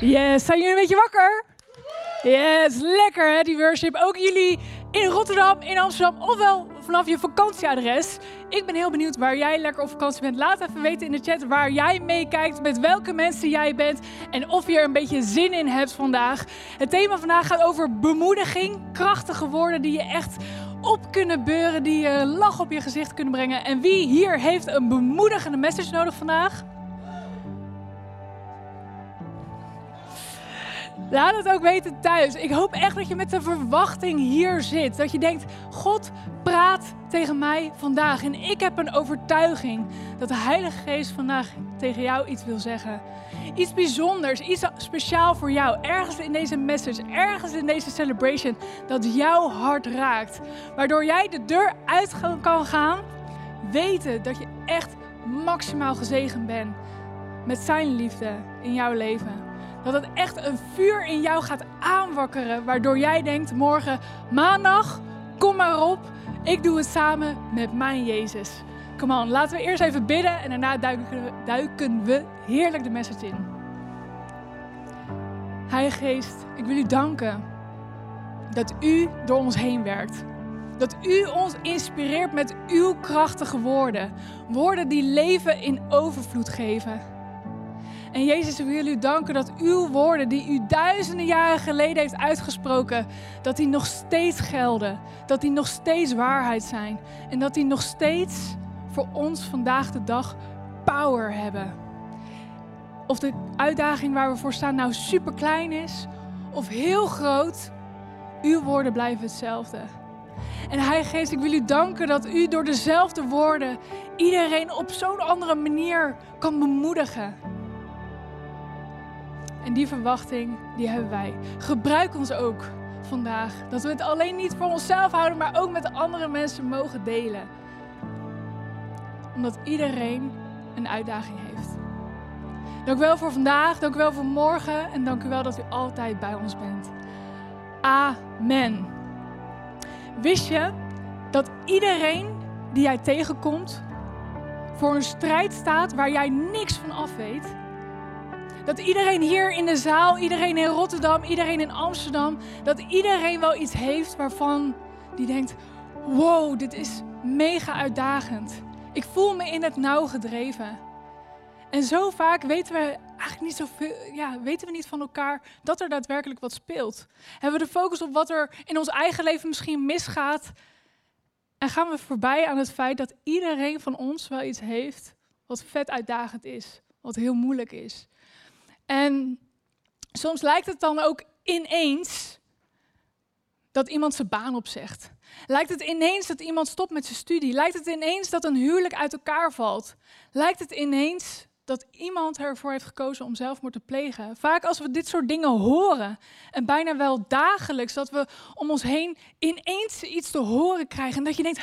Yes, zijn jullie een beetje wakker? Yes, lekker hè, die worship. Ook jullie in Rotterdam, in Amsterdam, ofwel vanaf je vakantieadres. Ik ben heel benieuwd waar jij lekker op vakantie bent. Laat even weten in de chat waar jij meekijkt, met welke mensen jij bent en of je er een beetje zin in hebt vandaag. Het thema vandaag gaat over bemoediging, krachtige woorden die je echt op kunnen beuren, die je lach op je gezicht kunnen brengen. En wie hier heeft een bemoedigende message nodig vandaag? Laat het ook weten thuis. Ik hoop echt dat je met de verwachting hier zit. Dat je denkt, God praat tegen mij vandaag. En ik heb een overtuiging dat de Heilige Geest vandaag tegen jou iets wil zeggen. Iets bijzonders, iets speciaal voor jou. Ergens in deze message, ergens in deze celebration, dat jouw hart raakt. Waardoor jij de deur uit kan gaan, weten dat je echt maximaal gezegend bent met zijn liefde in jouw leven. Dat het echt een vuur in jou gaat aanwakkeren, waardoor jij denkt morgen, maandag, kom maar op, ik doe het samen met mijn Jezus. Come on, laten we eerst even bidden en daarna duiken we, heerlijk de message in. Heilige Geest, ik wil u danken dat u door ons heen werkt. Dat u ons inspireert met uw krachtige woorden. Woorden die leven in overvloed geven. En Jezus, ik wil u danken dat uw woorden die u duizenden jaren geleden heeft uitgesproken, dat die nog steeds gelden. Dat die nog steeds waarheid zijn. En dat die nog steeds voor ons vandaag de dag power hebben. Of de uitdaging waar we voor staan nou super klein is of heel groot, uw woorden blijven hetzelfde. En Heilige Geest, ik wil u danken dat u door dezelfde woorden iedereen op zo'n andere manier kan bemoedigen. En die verwachting, die hebben wij. Gebruik ons ook vandaag. Dat we het alleen niet voor onszelf houden, maar ook met andere mensen mogen delen. Omdat iedereen een uitdaging heeft. Dank u wel voor vandaag, dank u wel voor morgen en dank u wel dat u altijd bij ons bent. Amen. Wist je dat iedereen die jij tegenkomt voor een strijd staat waar jij niks van af weet? Dat iedereen hier in de zaal, iedereen in Rotterdam, iedereen in Amsterdam, dat iedereen wel iets heeft waarvan die denkt: wow, dit is mega uitdagend. Ik voel me in het nauw gedreven. En zo vaak weten we eigenlijk niet zoveel, ja, weten we niet van elkaar dat er daadwerkelijk wat speelt. Hebben we de focus op wat er in ons eigen leven misschien misgaat. En gaan we voorbij aan het feit dat iedereen van ons wel iets heeft wat vet uitdagend is, wat heel moeilijk is. En soms lijkt het dan ook ineens dat iemand zijn baan opzegt. Lijkt het ineens dat iemand stopt met zijn studie. Lijkt het ineens dat een huwelijk uit elkaar valt. Lijkt het ineens dat iemand ervoor heeft gekozen om zelfmoord te plegen. Vaak als we dit soort dingen horen, en bijna wel dagelijks, dat we om ons heen ineens iets te horen krijgen. En dat je denkt,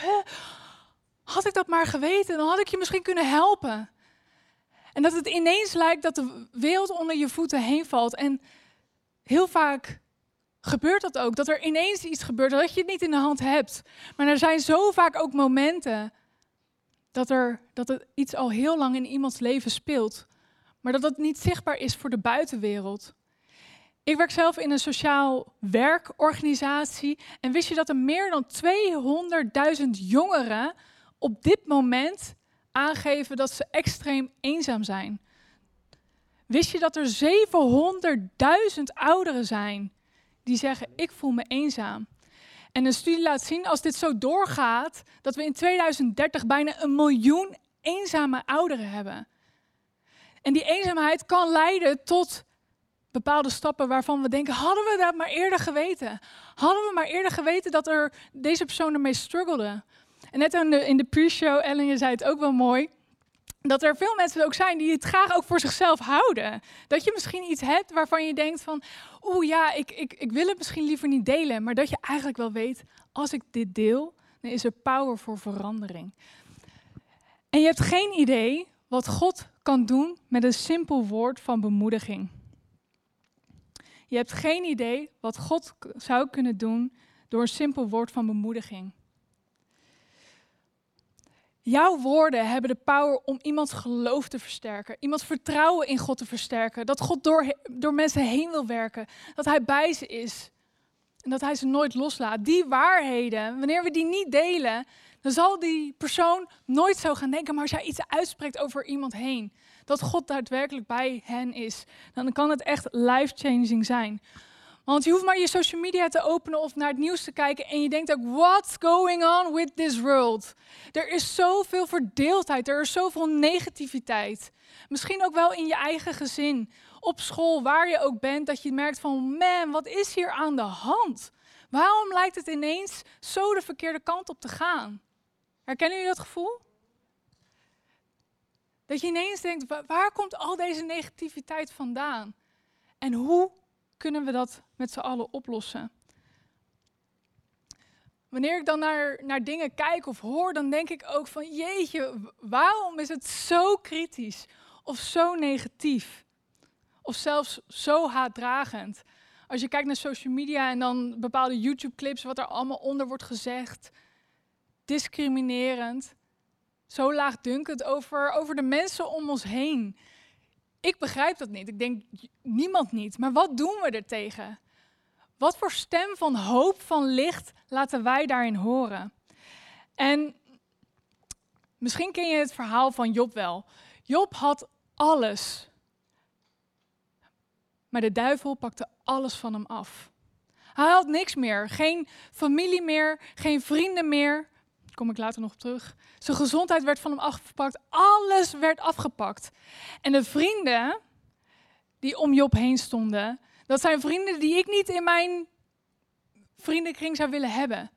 had ik dat maar geweten, dan had ik je misschien kunnen helpen. En dat het ineens lijkt dat de wereld onder je voeten heen valt. En heel vaak gebeurt dat ook. Dat er ineens iets gebeurt dat je het niet in de hand hebt. Maar er zijn zo vaak ook momenten dat, er, dat er iets al heel lang in iemands leven speelt. Maar dat het niet zichtbaar is voor de buitenwereld. Ik werk zelf in een sociaal werkorganisatie. En wist je dat er meer dan 200.000 jongeren op dit moment aangeven dat ze extreem eenzaam zijn. Wist je dat er 700.000 ouderen zijn die zeggen: Ik voel me eenzaam? En een studie laat zien, als dit zo doorgaat, dat we in 2030 bijna een miljoen eenzame ouderen hebben. En die eenzaamheid kan leiden tot bepaalde stappen waarvan we denken: hadden we dat maar eerder geweten? Hadden we maar eerder geweten dat er deze persoon ermee struggelde? En net in de, pre-show, Ellen, je zei het ook wel mooi. Dat er veel mensen ook zijn die het graag ook voor zichzelf houden. Dat je misschien iets hebt waarvan je denkt van, oeh ja, ik, ik, ik wil het misschien liever niet delen. Maar dat je eigenlijk wel weet, als ik dit deel, dan is er power voor verandering. En je hebt geen idee wat God kan doen met een simpel woord van bemoediging. Je hebt geen idee wat God zou kunnen doen door een simpel woord van bemoediging. Jouw woorden hebben de power om iemands geloof te versterken, iemands vertrouwen in God te versterken, dat God door, door mensen heen wil werken, dat Hij bij ze is en dat Hij ze nooit loslaat. Die waarheden, wanneer we die niet delen, dan zal die persoon nooit zo gaan denken, maar als jij iets uitspreekt over iemand heen, dat God daadwerkelijk bij hen is, dan kan het echt life-changing zijn. Want je hoeft maar je social media te openen of naar het nieuws te kijken en je denkt ook, what's going on with this world? Er is zoveel verdeeldheid, er is zoveel negativiteit. Misschien ook wel in je eigen gezin, op school, waar je ook bent, dat je merkt van, man, wat is hier aan de hand? Waarom lijkt het ineens zo de verkeerde kant op te gaan? Herkennen jullie dat gevoel? Dat je ineens denkt, waar komt al deze negativiteit vandaan? En hoe kunnen we dat met z'n allen oplossen? Wanneer ik dan naar, naar dingen kijk of hoor, dan denk ik ook van jeetje, waarom is het zo kritisch of zo negatief? Of zelfs zo haatdragend. Als je kijkt naar social media en dan bepaalde YouTube-clips, wat er allemaal onder wordt gezegd, discriminerend, zo laagdunkend over, over de mensen om ons heen. Ik begrijp dat niet. Ik denk niemand niet. Maar wat doen we er tegen? Wat voor stem van hoop, van licht laten wij daarin horen? En misschien ken je het verhaal van Job wel. Job had alles. Maar de duivel pakte alles van hem af. Hij had niks meer. Geen familie meer, geen vrienden meer. Kom ik later nog op terug. Zijn gezondheid werd van hem afgepakt. Alles werd afgepakt. En de vrienden die om Job heen stonden, dat zijn vrienden die ik niet in mijn vriendenkring zou willen hebben.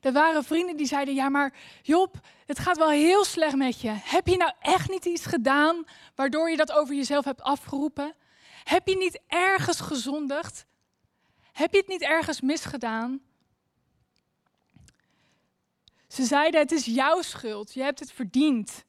Er waren vrienden die zeiden: Ja, maar Job, het gaat wel heel slecht met je. Heb je nou echt niet iets gedaan waardoor je dat over jezelf hebt afgeroepen? Heb je niet ergens gezondigd? Heb je het niet ergens misgedaan? Ze zeiden: Het is jouw schuld, je hebt het verdiend.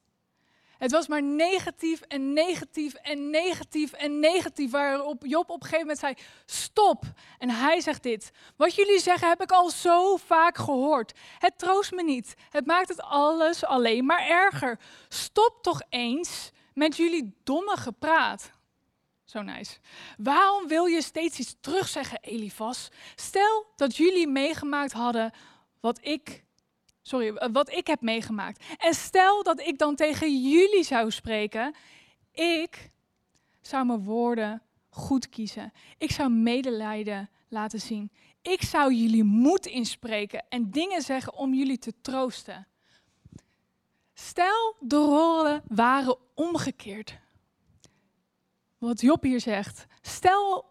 Het was maar negatief en negatief en negatief en negatief. Waarop Job op een gegeven moment zei: Stop. En hij zegt dit: Wat jullie zeggen heb ik al zo vaak gehoord. Het troost me niet. Het maakt het alles alleen maar erger. Stop toch eens met jullie domme gepraat. Zo nice. Waarom wil je steeds iets terugzeggen, Elifas? Stel dat jullie meegemaakt hadden wat ik sorry, eh, wat ik heb meegemaakt. En stel dat ik dan tegen jullie zou spreken, ik zou mijn woorden goed kiezen. Ik zou medelijden laten zien. Ik zou jullie moed inspreken en dingen zeggen om jullie te troosten. Stel, de rollen waren omgekeerd. Wat Job hier zegt. Stel,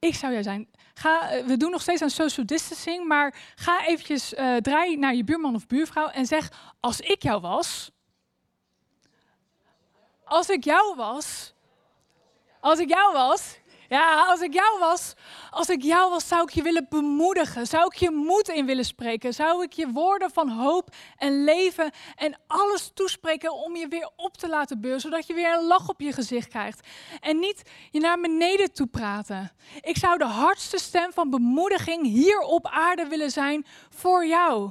ik zou jij zijn. Ga, eh, we doen nog steeds aan social distancing, maar ga eventjes uh, draai naar je buurman of buurvrouw en zeg: Als ik jou was. Als ik jou was. Als ik jou was. Ja, als ik jou was, als ik jou was, zou ik je willen bemoedigen. Zou ik je moed in willen spreken. Zou ik je woorden van hoop en leven en alles toespreken om je weer op te laten beuren. Zodat je weer een lach op je gezicht krijgt. En niet je naar beneden toe praten. Ik zou de hardste stem van bemoediging hier op aarde willen zijn voor jou.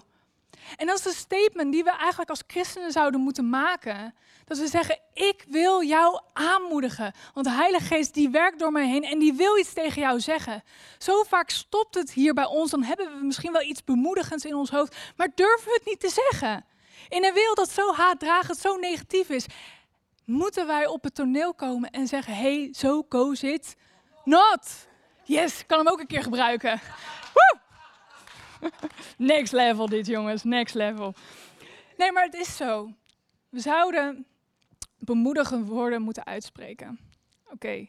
En dat is een statement die we eigenlijk als christenen zouden moeten maken. Dat we zeggen, ik wil jou aanmoedigen. Want de Heilige Geest die werkt door mij heen en die wil iets tegen jou zeggen. Zo vaak stopt het hier bij ons, dan hebben we misschien wel iets bemoedigends in ons hoofd, maar durven we het niet te zeggen. In een wereld dat zo haatdragend, zo negatief is, moeten wij op het toneel komen en zeggen, hey, zo goes it not. Yes, kan hem ook een keer gebruiken. Next level dit jongens, next level. Nee, maar het is zo. We zouden bemoedigende woorden moeten uitspreken. Oké.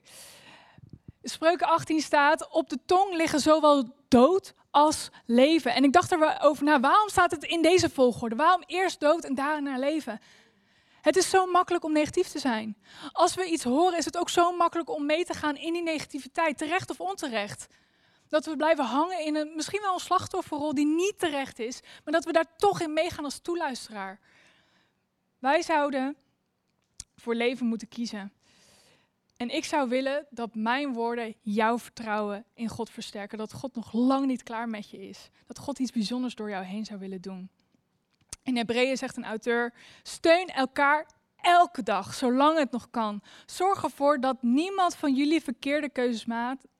Spreuken 18 staat, op de tong liggen zowel dood als leven. En ik dacht erover na, waarom staat het in deze volgorde? Waarom eerst dood en daarna leven? Het is zo makkelijk om negatief te zijn. Als we iets horen, is het ook zo makkelijk om mee te gaan in die negativiteit, terecht of onterecht. Dat we blijven hangen in een misschien wel een slachtofferrol die niet terecht is, maar dat we daar toch in meegaan als toeluisteraar. Wij zouden voor leven moeten kiezen. En ik zou willen dat mijn woorden jouw vertrouwen in God versterken. Dat God nog lang niet klaar met je is. Dat God iets bijzonders door jou heen zou willen doen. In Hebreeën zegt een auteur: steun elkaar elke dag, zolang het nog kan. Zorg ervoor dat niemand van jullie verkeerde keuzes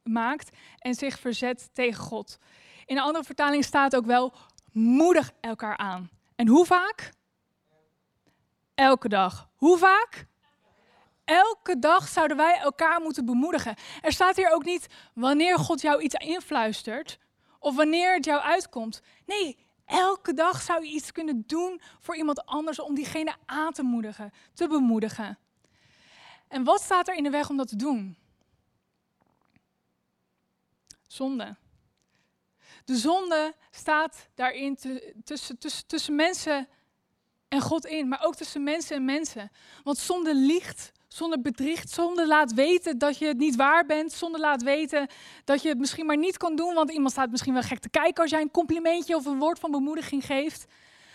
maakt en zich verzet tegen God. In een andere vertaling staat ook wel: moedig elkaar aan. En hoe vaak? Elke dag. Hoe vaak? Elke dag zouden wij elkaar moeten bemoedigen. Er staat hier ook niet wanneer God jou iets influistert of wanneer het jou uitkomt. Nee, elke dag zou je iets kunnen doen voor iemand anders om diegene aan te moedigen, te bemoedigen. En wat staat er in de weg om dat te doen? Zonde. De zonde staat daarin tussen, tussen, tussen mensen en God in, maar ook tussen mensen en mensen. Want zonde liegt, zonde bedriegt, zonde laat weten dat je het niet waar bent, zonde laat weten dat je het misschien maar niet kan doen, want iemand staat misschien wel gek te kijken als jij een complimentje of een woord van bemoediging geeft.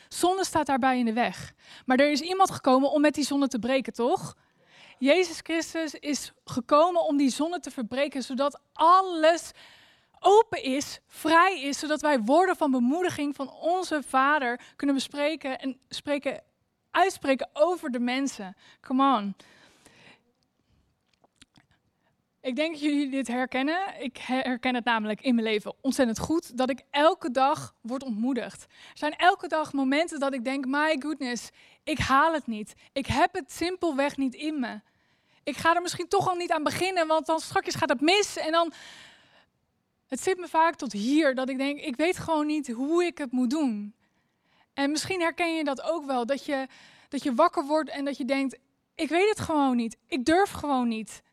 Zonde staat daarbij in de weg. Maar er is iemand gekomen om met die zonde te breken, toch? Jezus Christus is gekomen om die zonde te verbreken, zodat alles open is, vrij is, zodat wij woorden van bemoediging van onze Vader kunnen bespreken en spreken, uitspreken over de mensen. Come on. Ik denk dat jullie dit herkennen. Ik herken het namelijk in mijn leven ontzettend goed dat ik elke dag word ontmoedigd. Er zijn elke dag momenten dat ik denk: my goodness, ik haal het niet. Ik heb het simpelweg niet in me. Ik ga er misschien toch al niet aan beginnen, want dan straks gaat het mis en dan het zit me vaak tot hier dat ik denk, ik weet gewoon niet hoe ik het moet doen. En misschien herken je dat ook wel, dat je, dat je wakker wordt en dat je denkt, ik weet het gewoon niet. Ik durf gewoon niet.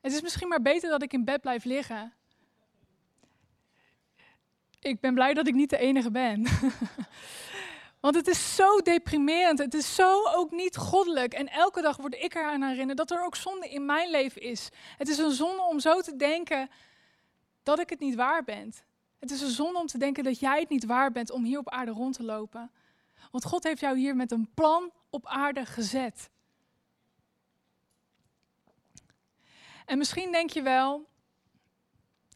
Het is misschien maar beter dat ik in bed blijf liggen. Ik ben blij dat ik niet de enige ben. Want het is zo deprimerend. Het is zo ook niet goddelijk. En elke dag word ik eraan herinnerd dat er ook zonde in mijn leven is. Het is een zonde om zo te denken dat ik het niet waar ben. Het is een zonde om te denken dat jij het niet waar bent om hier op aarde rond te lopen. Want God heeft jou hier met een plan op aarde gezet. En misschien denk je wel,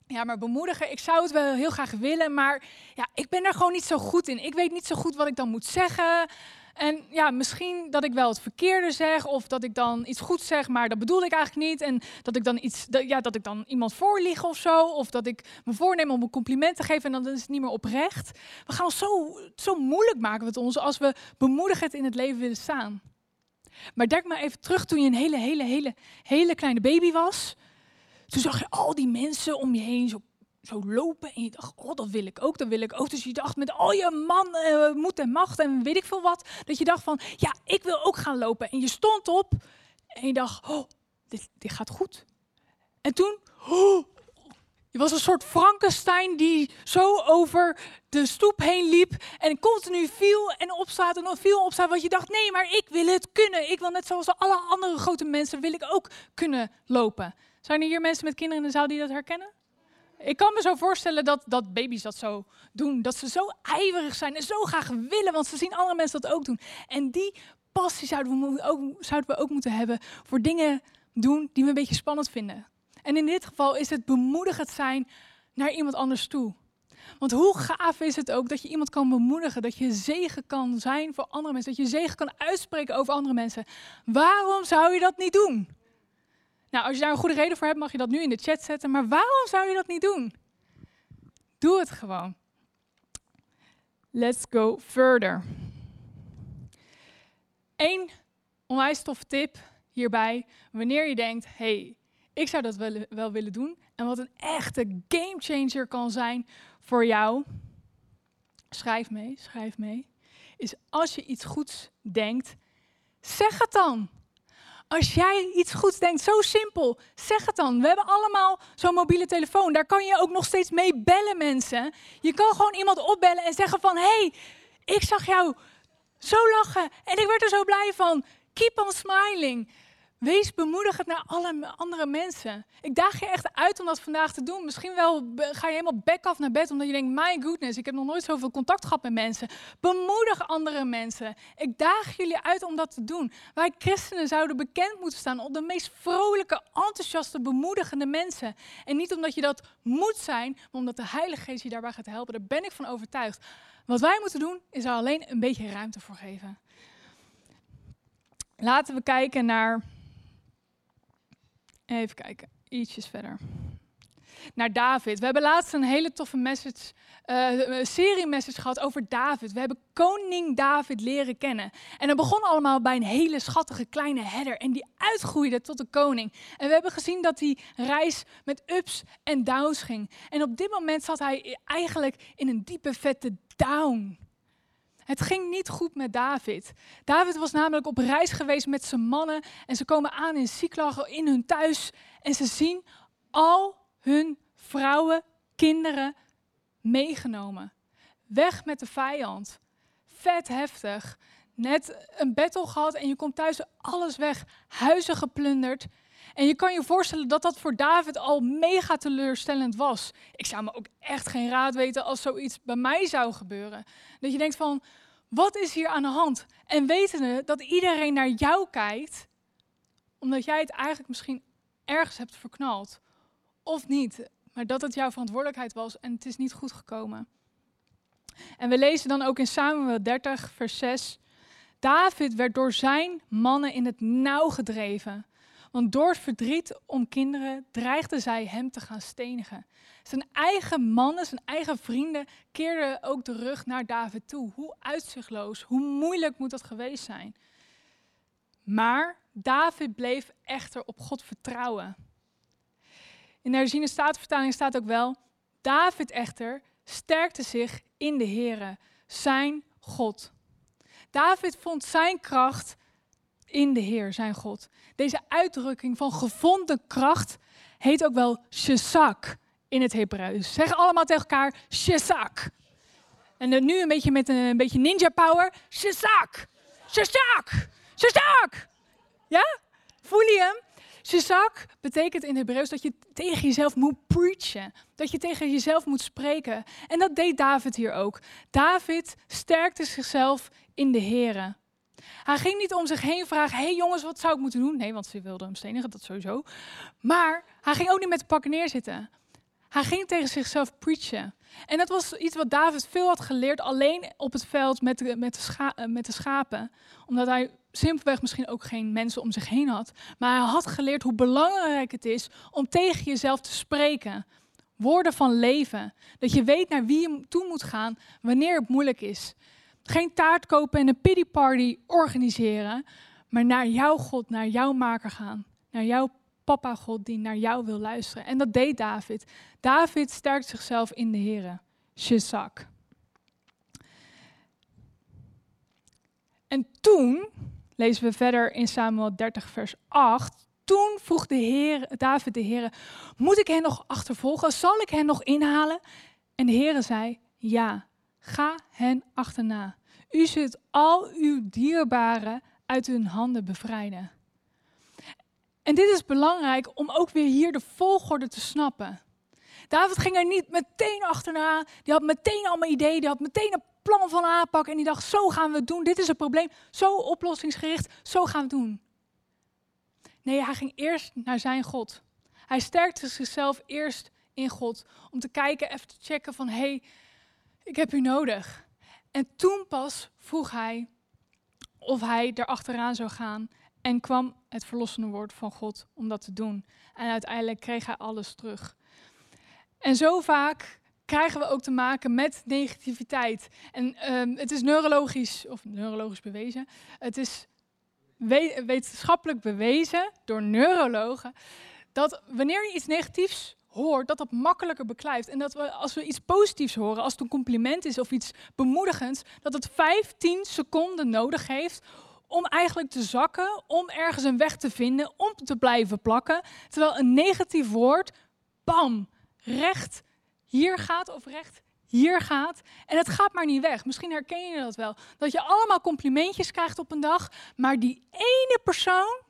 ja, maar bemoedigen, ik zou het wel heel graag willen, maar ja, ik ben er gewoon niet zo goed in. Ik weet niet zo goed wat ik dan moet zeggen. En ja, misschien dat ik wel het verkeerde zeg, of dat ik dan iets goed zeg, maar dat bedoel ik eigenlijk niet. En dat ik dan iets, ja, dat ik dan iemand voorlieg of zo, of dat ik me voorneem om een compliment te geven en dan is het niet meer oprecht. We gaan ons zo, zo moeilijk maken met ons als we bemoedigend in het leven willen staan. Maar denk maar even terug toen je een hele, hele, hele, hele kleine baby was. Toen zag je al die mensen om je heen zo zo lopen en je dacht, oh, dat wil ik ook, dat wil ik ook. Dus je dacht met al je man, uh, moed en macht en weet ik veel wat, dat je dacht van, ja, ik wil ook gaan lopen. En je stond op en je dacht, oh, dit, dit gaat goed. En toen, oh, je was een soort Frankenstein die zo over de stoep heen liep en continu viel en opstaat en viel opstaat. Want je dacht, nee, maar ik wil het kunnen. Ik wil net zoals alle andere grote mensen, wil ik ook kunnen lopen. Zijn er hier mensen met kinderen in de die dat herkennen? Ik kan me zo voorstellen dat, dat baby's dat zo doen. Dat ze zo ijverig zijn en zo graag willen, want ze zien andere mensen dat ook doen. En die passie zouden we ook, zouden we ook moeten hebben voor dingen doen die we een beetje spannend vinden. En in dit geval is het bemoedigend zijn naar iemand anders toe. Want hoe gaaf is het ook dat je iemand kan bemoedigen, dat je zegen kan zijn voor andere mensen, dat je zegen kan uitspreken over andere mensen. Waarom zou je dat niet doen? Nou, als je daar een goede reden voor hebt, mag je dat nu in de chat zetten. Maar waarom zou je dat niet doen? Doe het gewoon. Let's go further. Eén onwijs toffe tip hierbij. Wanneer je denkt, hey, ik zou dat wel, wel willen doen. En wat een echte game changer kan zijn voor jou. Schrijf mee, schrijf mee. Is als je iets goeds denkt, zeg het dan. Als jij iets goeds denkt, zo simpel, zeg het dan. We hebben allemaal zo'n mobiele telefoon. Daar kan je ook nog steeds mee bellen, mensen. Je kan gewoon iemand opbellen en zeggen van... hey, ik zag jou zo lachen en ik werd er zo blij van. Keep on smiling. Wees bemoedigend naar alle andere mensen. Ik daag je echt uit om dat vandaag te doen. Misschien wel ga je helemaal back af naar bed omdat je denkt, my goodness, ik heb nog nooit zoveel contact gehad met mensen. Bemoedig andere mensen. Ik daag jullie uit om dat te doen. Wij christenen zouden bekend moeten staan op de meest vrolijke, enthousiaste, bemoedigende mensen. En niet omdat je dat moet zijn, maar omdat de Heilige Geest je daarbij gaat helpen. Daar ben ik van overtuigd. Wat wij moeten doen, is er alleen een beetje ruimte voor geven. Laten we kijken naar. Even kijken, ietsjes verder. Naar David. We hebben laatst een hele toffe message, uh, serie gehad over David. We hebben koning David leren kennen. En dat begon allemaal bij een hele schattige kleine herder. En die uitgroeide tot de koning. En we hebben gezien dat die reis met ups en downs ging. En op dit moment zat hij eigenlijk in een diepe vette down. Het ging niet goed met David. David was namelijk op reis geweest met zijn mannen en ze komen aan in Ziklag in hun thuis en ze zien al hun vrouwen, kinderen meegenomen. Weg met de vijand. Vet heftig. Net een battle gehad en je komt thuis alles weg. Huizen geplunderd. En je kan je voorstellen dat dat voor David al mega teleurstellend was. Ik zou me ook echt geen raad weten als zoiets bij mij zou gebeuren. Dat je denkt van, wat is hier aan de hand? En wetende dat iedereen naar jou kijkt, omdat jij het eigenlijk misschien ergens hebt verknald. Of niet, maar dat het jouw verantwoordelijkheid was en het is niet goed gekomen. En we lezen dan ook in Samuel 30, vers 6. David werd door zijn mannen in het nauw gedreven. Want door verdriet om kinderen dreigden zij hem te gaan stenigen. Zijn eigen mannen, zijn eigen vrienden keerden ook de rug naar David toe. Hoe uitzichtloos, hoe moeilijk moet dat geweest zijn. Maar David bleef echter op God vertrouwen. In de herziene staatvertaling staat ook wel, David echter sterkte zich in de Here, zijn God. David vond zijn kracht in de Heer, zijn God. Deze uitdrukking van gevonden kracht heet ook wel shezak in het Hebreeuws. Zeg allemaal tegen elkaar shezak. En nu een beetje met een, beetje ninja power. Shezak, shezak, shezak. Ja? Voel je hem? Shezak betekent in Hebreeuws dat je tegen jezelf moet preachen. Dat je tegen jezelf moet spreken. En dat deed David hier ook. David sterkte zichzelf in de Here. Hij ging niet om zich heen vragen: hey jongens, wat zou ik moeten doen? Nee, want ze wilden hem stenigen, dat sowieso. Maar hij ging ook niet met de pakken neerzitten. Hij ging tegen zichzelf preachen. En dat was iets wat David veel had geleerd, alleen op het veld met de, met eh, met de schapen. Omdat hij simpelweg misschien ook geen mensen om zich heen had. Maar hij had geleerd hoe belangrijk het is om tegen jezelf te spreken. Woorden van leven. Dat je weet naar wie je toe moet gaan wanneer het moeilijk is. Geen taart kopen en een pity party organiseren, maar naar jouw God, naar jouw maker gaan. Naar jouw papa God die naar jou wil luisteren. En dat deed David. David sterkt zichzelf in de Here. Shizak. En toen, lezen we verder in Samuel 30 vers 8, toen vroeg de Heer, David de Heer, moet ik hen nog achtervolgen? Zal ik hen nog inhalen? En de Heer zei, ja, Ga hen achterna. U zult al uw dierbaren uit hun handen bevrijden. En dit is belangrijk om ook weer hier de volgorde te snappen. David ging er niet meteen achterna. Die had meteen allemaal ideeën. Die had meteen een plan van aanpak. En die dacht: zo gaan we het doen. Dit is het probleem. Zo oplossingsgericht. Zo gaan we het doen. Nee, hij ging eerst naar zijn God. Hij sterkte zichzelf eerst in God. Om te kijken, even te checken van: hé, hey, ik heb u nodig. En toen pas vroeg hij of hij erachteraan zou gaan en kwam het verlossende woord van God om dat te doen. En uiteindelijk kreeg hij alles terug. En zo vaak krijgen we ook te maken met negativiteit. En ehm, het is neurologisch, of neurologisch bewezen, het is wetenschappelijk bewezen door neurologen, dat wanneer je iets negatiefs hoort, dat dat makkelijker beklijft. En dat we, als we iets positiefs horen, als het een compliment is of iets bemoedigends, dat het 15 seconden nodig heeft om eigenlijk te zakken, om ergens een weg te vinden, om te blijven plakken. Terwijl een negatief woord, bam, recht hier gaat of recht hier gaat. En het gaat maar niet weg. Misschien herken je dat wel. Dat je allemaal complimentjes krijgt op een dag, maar die ene persoon,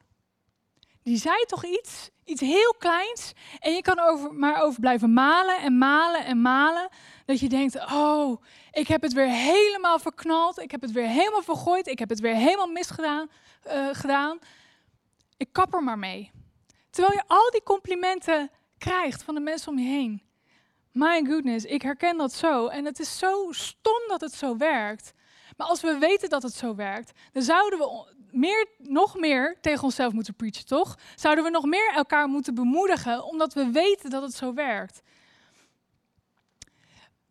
die zei toch iets, iets heel kleins. En je kan over, maar over blijven malen en malen en malen. Dat je denkt, oh, ik heb het weer helemaal verknald. Ik heb het weer helemaal vergooid. Ik heb het weer helemaal misgedaan. Uh, gedaan. Ik kap er maar mee. Terwijl je al die complimenten krijgt van de mensen om je heen. My goodness, ik herken dat zo. En het is zo stom dat het zo werkt. Maar als we weten dat het zo werkt, dan zouden we meer, nog meer tegen onszelf moeten preachen, toch? Zouden we nog meer elkaar moeten bemoedigen, omdat we weten dat het zo werkt.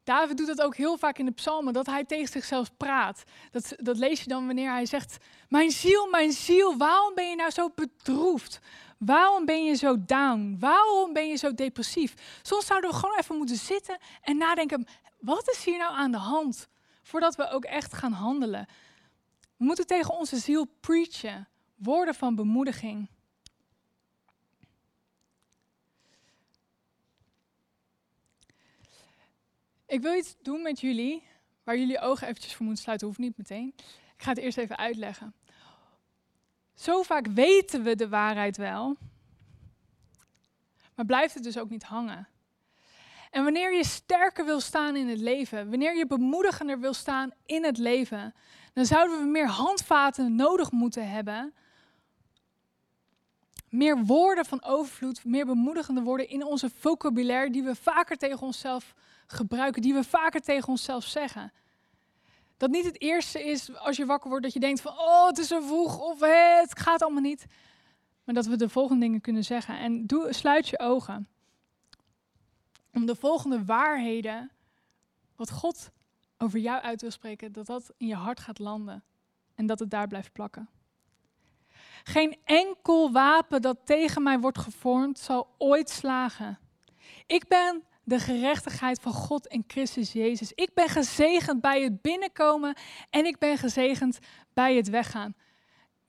David doet dat ook heel vaak in de psalmen, dat hij tegen zichzelf praat. Dat, dat lees je dan wanneer hij zegt, mijn ziel, mijn ziel, waarom ben je nou zo bedroefd? Waarom ben je zo down? Waarom ben je zo depressief? Soms zouden we gewoon even moeten zitten en nadenken, wat is hier nou aan de hand? Voordat we ook echt gaan handelen. We moeten tegen onze ziel preachen, woorden van bemoediging. Ik wil iets doen met jullie, waar jullie ogen eventjes voor moeten sluiten, hoeft niet meteen. Ik ga het eerst even uitleggen. Zo vaak weten we de waarheid wel, maar blijft het dus ook niet hangen. En wanneer je sterker wil staan in het leven, wanneer je bemoedigender wil staan in het leven, dan zouden we meer handvaten nodig moeten hebben. Meer woorden van overvloed, meer bemoedigende woorden in onze vocabulaire die we vaker tegen onszelf gebruiken, die we vaker tegen onszelf zeggen. Dat niet het eerste is als je wakker wordt dat je denkt van oh het is zo vroeg of het gaat allemaal niet. Maar dat we de volgende dingen kunnen zeggen. En doe, sluit je ogen. Om de volgende waarheden, wat God over jou uit wil spreken, dat dat in je hart gaat landen. En dat het daar blijft plakken. Geen enkel wapen dat tegen mij wordt gevormd zal ooit slagen. Ik ben de gerechtigheid van God in Christus Jezus. Ik ben gezegend bij het binnenkomen en ik ben gezegend bij het weggaan.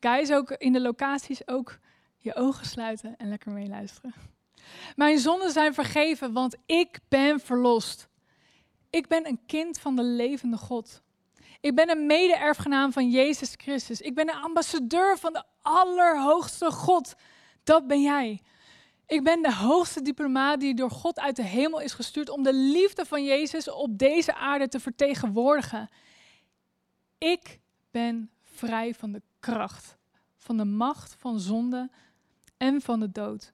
Guys, ook in de locaties ook je ogen sluiten en lekker meeluisteren. Mijn zonden zijn vergeven, want ik ben verlost. Ik ben een kind van de levende God. Ik ben een mede-erfgenaam van Jezus Christus. Ik ben een ambassadeur van de Allerhoogste God. Dat ben jij. Ik ben de hoogste diplomaat die door God uit de hemel is gestuurd om de liefde van Jezus op deze aarde te vertegenwoordigen. Ik ben vrij van de kracht, van de macht van zonde en van de dood.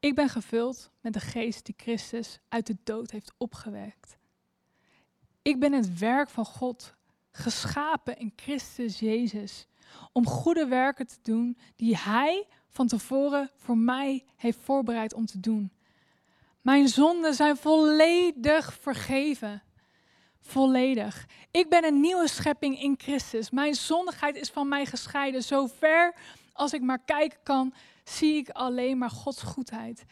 Ik ben gevuld met de geest die Christus uit de dood heeft opgewekt. Ik ben het werk van God, geschapen in Christus Jezus, om goede werken te doen die Hij van tevoren voor mij heeft voorbereid om te doen. Mijn zonden zijn volledig vergeven. Volledig. Ik ben een nieuwe schepping in Christus. Mijn zondigheid is van mij gescheiden. Zo ver als ik maar kijken kan, zie ik alleen maar Gods goedheid.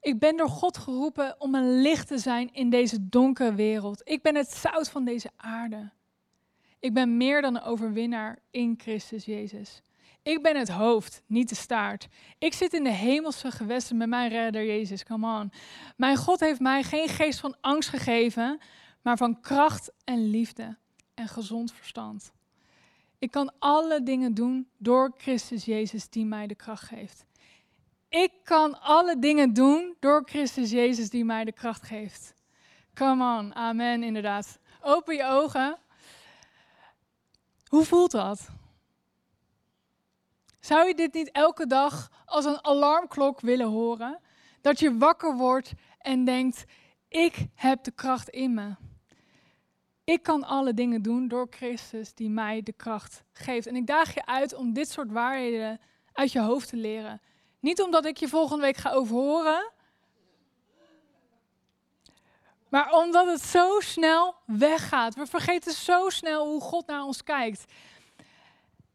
Ik ben door God geroepen om een licht te zijn in deze donkere wereld. Ik ben het zout van deze aarde. Ik ben meer dan een overwinnaar in Christus Jezus. Ik ben het hoofd, niet de staart. Ik zit in de hemelse gewesten met mijn redder Jezus. Come on. Mijn God heeft mij geen geest van angst gegeven, maar van kracht en liefde en gezond verstand. Ik kan alle dingen doen door Christus Jezus die mij de kracht geeft. Ik kan alle dingen doen door Christus Jezus die mij de kracht geeft. Come on, amen, inderdaad. Open je ogen. Hoe voelt dat? Zou je dit niet elke dag als een alarmklok willen horen? Dat je wakker wordt en denkt: Ik heb de kracht in me. Ik kan alle dingen doen door Christus die mij de kracht geeft. En ik daag je uit om dit soort waarheden uit je hoofd te leren. Niet omdat ik je volgende week ga overhoren, maar omdat het zo snel weggaat. We vergeten zo snel hoe God naar ons kijkt.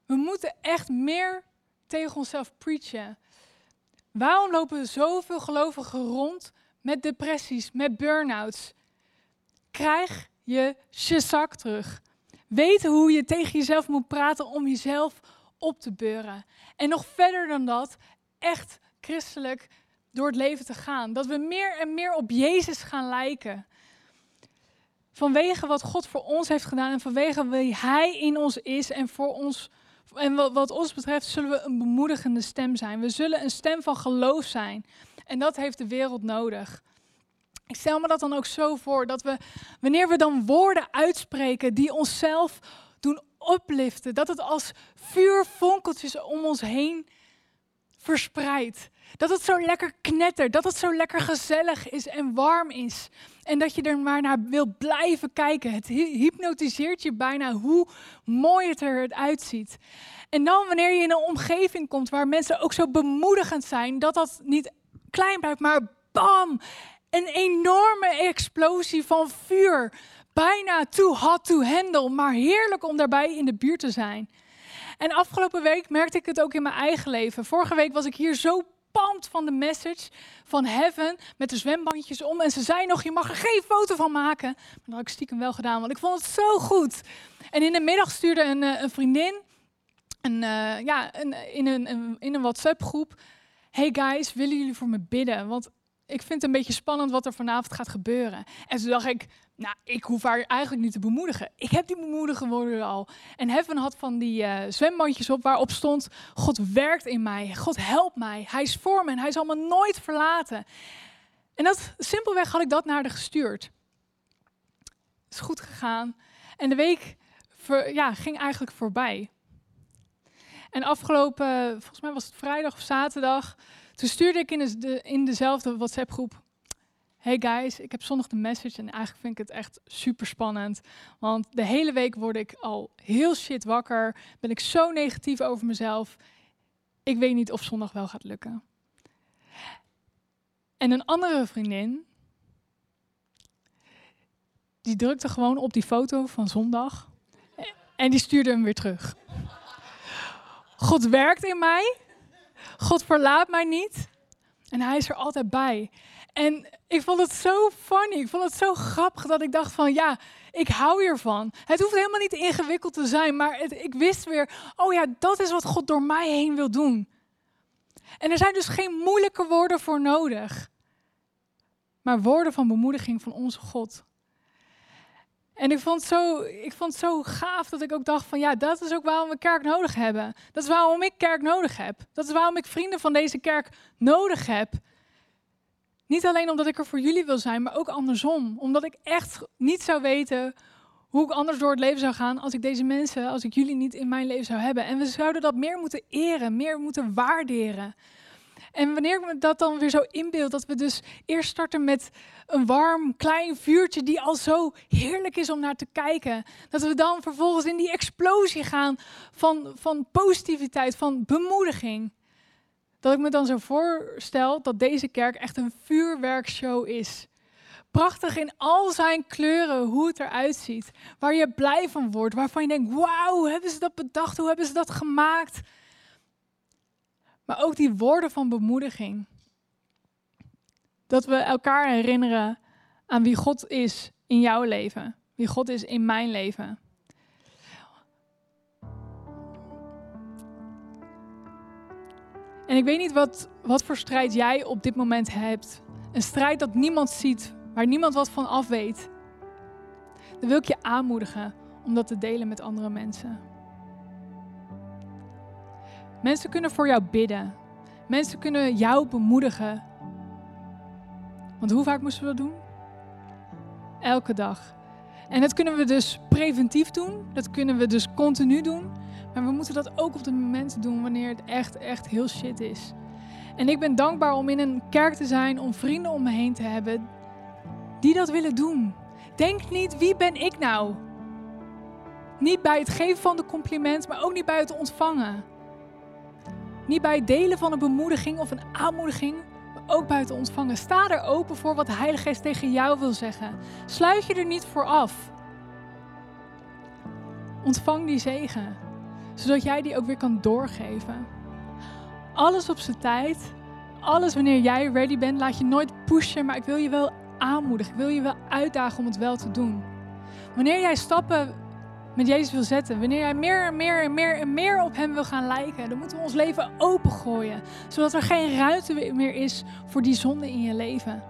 We moeten echt meer tegen onszelf preachen. Waarom lopen zoveel gelovigen rond met depressies, met burn-outs? Krijg je zak terug. Weet hoe je tegen jezelf moet praten om jezelf op te beuren. En nog verder dan dat, echt christelijk door het leven te gaan. Dat we meer en meer op Jezus gaan lijken. Vanwege wat God voor ons heeft gedaan en vanwege wie Hij in ons is en voor ons En wat, ons betreft zullen we een bemoedigende stem zijn. We zullen een stem van geloof zijn. En dat heeft de wereld nodig. Ik stel me dat dan ook zo voor dat we, wanneer we dan woorden uitspreken die onszelf doen opliften, dat het als vuurvonkeltjes om ons heen verspreidt. Dat het zo lekker knettert, dat het zo lekker gezellig is en warm is. En dat je er maar naar wil blijven kijken. Het hypnotiseert je bijna hoe mooi het eruit uitziet. En dan wanneer je in een omgeving komt waar mensen ook zo bemoedigend zijn, dat dat niet klein blijft, maar bam! Een enorme explosie van vuur. Bijna too hot to handle, maar heerlijk om daarbij in de buurt te zijn. En afgelopen week merkte ik het ook in mijn eigen leven. Vorige week was ik hier zo pand van de message van Heaven met de zwembandjes om. En ze zei nog, je mag er geen foto van maken. Maar dat had ik stiekem wel gedaan, want ik vond het zo goed. En in de middag stuurde een, eh, een vriendin een, uh, ja, een, in een, een, in een WhatsApp groep. Hey guys, willen jullie voor me bidden? Want ik vind het een beetje spannend wat er vanavond gaat gebeuren. En toen dacht ik, nou, ik hoef haar eigenlijk niet te bemoedigen. Ik heb die bemoedigen woorden al. En Heaven had van die uh, op waarop stond, God werkt in mij. God helpt mij. Hij is voor me en hij zal me nooit verlaten. En dat, simpelweg had ik dat naar haar gestuurd. Het is goed gegaan. En de week ja, ging eigenlijk voorbij. En afgelopen, volgens mij was het vrijdag of zaterdag, toen stuurde ik in, de, in dezelfde WhatsApp-groep. Hey guys, ik heb zondag de message en eigenlijk vind ik het echt super spannend. Want de hele week word ik al heel shit wakker. Ben ik zo negatief over mezelf. Ik weet niet of zondag wel gaat lukken. En een andere vriendin, die drukte gewoon op die foto van zondag en die stuurde hem weer terug. God werkt in mij. God verlaat mij niet. En hij is er altijd bij. En ik vond het zo funny. Ik vond het zo grappig dat ik dacht van ja, ik hou hiervan. Het hoeft helemaal niet ingewikkeld te zijn, maar ik wist weer, oh ja, dat is wat God door mij heen wil doen. En er zijn dus geen moeilijke woorden voor nodig. Maar woorden van bemoediging van onze God. En ik vond, zo, ik vond het zo gaaf dat ik ook dacht van ja, dat is ook waarom we kerk nodig hebben. Dat is waarom ik kerk nodig heb. Dat is waarom ik vrienden van deze kerk nodig heb. Niet alleen omdat ik er voor jullie wil zijn, maar ook andersom. Omdat ik echt niet zou weten hoe ik anders door het leven zou gaan als ik deze mensen, als ik jullie niet in mijn leven zou hebben. En we zouden dat meer moeten eren, meer moeten waarderen. En wanneer ik me dat dan weer zo inbeeld, dat we dus eerst starten met een warm klein vuurtje die al zo heerlijk is om naar te kijken. Dat we dan vervolgens in die explosie gaan van, van positiviteit, van bemoediging. Dat ik me dan zo voorstel dat deze kerk echt een vuurwerkshow is. Prachtig in al zijn kleuren, hoe het eruit ziet. Waar je blij van wordt, waarvan je denkt, wauw, hebben ze dat bedacht? Hoe hebben ze dat gemaakt? Maar ook die woorden van bemoediging. Dat we elkaar herinneren aan wie God is in jouw leven. Wie God is in mijn leven. En ik weet niet wat, wat voor strijd jij op dit moment hebt. Een strijd dat niemand ziet, waar niemand wat van af weet. Dan wil ik je aanmoedigen om dat te delen met andere mensen. Mensen kunnen voor jou bidden. Mensen kunnen jou bemoedigen. Want hoe vaak moesten we dat doen? Elke dag. En dat kunnen we dus preventief doen. Dat kunnen we dus continu doen. Maar we moeten dat ook op de momenten doen wanneer het echt, echt heel shit is. En ik ben dankbaar om in een kerk te zijn, om vrienden om me heen te hebben die dat willen doen. Denk niet, wie ben ik nou? Niet bij het geven van de compliment, maar ook niet bij het ontvangen. Niet bij het delen van een bemoediging of een aanmoediging, maar ook bij het ontvangen. Sta er open voor wat de Heilige Geest tegen jou wil zeggen. Sluit je er niet voor af. Ontvang die zegen, zodat jij die ook weer kan doorgeven. Alles op zijn tijd, alles wanneer jij ready bent, laat je nooit pushen, maar ik wil je wel aanmoedigen. Ik wil je wel uitdagen om het wel te doen. Wanneer jij stappen met Jezus wil zetten, wanneer jij meer en meer en meer en meer op Hem wil gaan lijken, dan moeten we ons leven opengooien, zodat er geen ruimte meer is voor die zonde in je leven.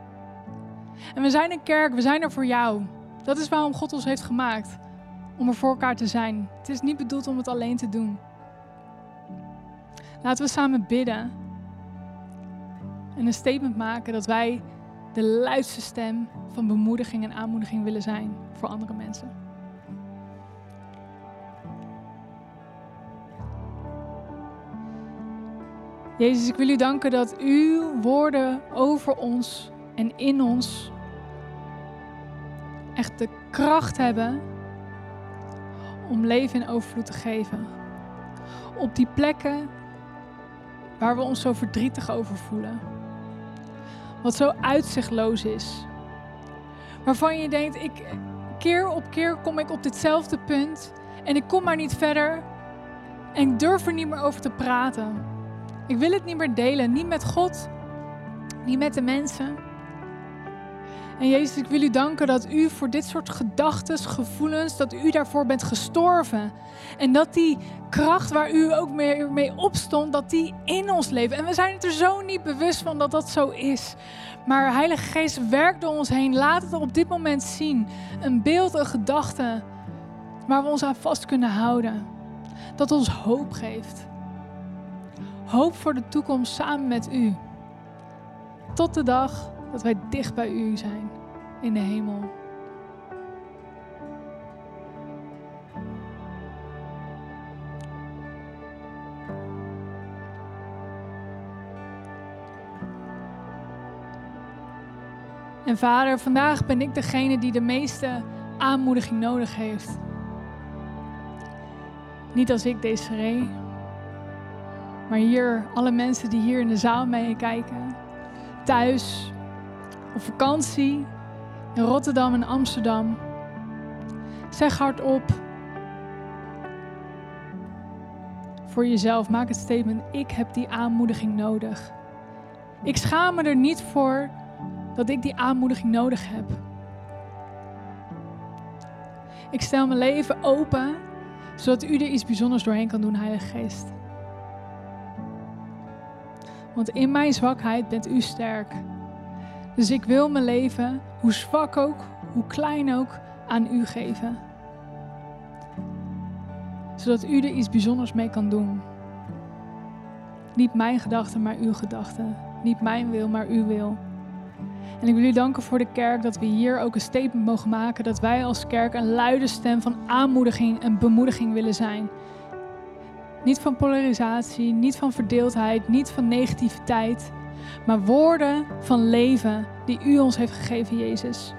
En we zijn een kerk, we zijn er voor jou. Dat is waarom God ons heeft gemaakt, om er voor elkaar te zijn. Het is niet bedoeld om het alleen te doen. Laten we samen bidden. En een statement maken dat wij de luidste stem van bemoediging en aanmoediging willen zijn voor andere mensen. Jezus, ik wil u danken dat uw woorden over ons en in ons echt de kracht hebben om leven in overvloed te geven. Op die plekken waar we ons zo verdrietig over voelen. Wat zo uitzichtloos is. Waarvan je denkt, ik, keer op keer kom ik op ditzelfde punt en ik kom maar niet verder en ik durf er niet meer over te praten. Ik wil het niet meer delen, niet met God, niet met de mensen. En Jezus, ik wil u danken dat u voor dit soort gedachten, gevoelens, dat u daarvoor bent gestorven. En dat die kracht waar u ook mee, opstond, dat die in ons leeft. En we zijn het er zo niet bewust van dat dat zo is. Maar Heilige Geest, werkt door ons heen. Laat het op dit moment zien. Een beeld, een gedachte waar we ons aan vast kunnen houden. Dat ons hoop geeft. Hoop voor de toekomst samen met u. Tot de dag dat wij dicht bij u zijn in de hemel. En vader, vandaag ben ik degene die de meeste aanmoediging nodig heeft. Niet als ik, Desiree, maar hier, alle mensen die hier in de zaal meekijken, thuis, op vakantie, in Rotterdam en Amsterdam. Zeg hardop voor jezelf, maak het statement, ik heb die aanmoediging nodig. Ik schaam me er niet voor dat ik die aanmoediging nodig heb. Ik stel mijn leven open, zodat u er iets bijzonders doorheen kan doen, Heilige Geest. Want in mijn zwakheid bent u sterk. Dus ik wil mijn leven, hoe zwak ook, hoe klein ook, aan u geven. Zodat u er iets bijzonders mee kan doen. Niet mijn gedachten, maar uw gedachten. Niet mijn wil, maar uw wil. En ik wil u danken voor de kerk dat we hier ook een statement mogen maken. Dat wij als kerk een luide stem van aanmoediging en bemoediging willen zijn. Niet van polarisatie, niet van verdeeldheid, niet van negativiteit. Maar woorden van leven die u ons heeft gegeven, Jezus.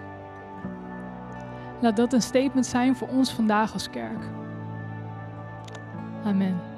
Laat dat een statement zijn voor ons vandaag als kerk. Amen.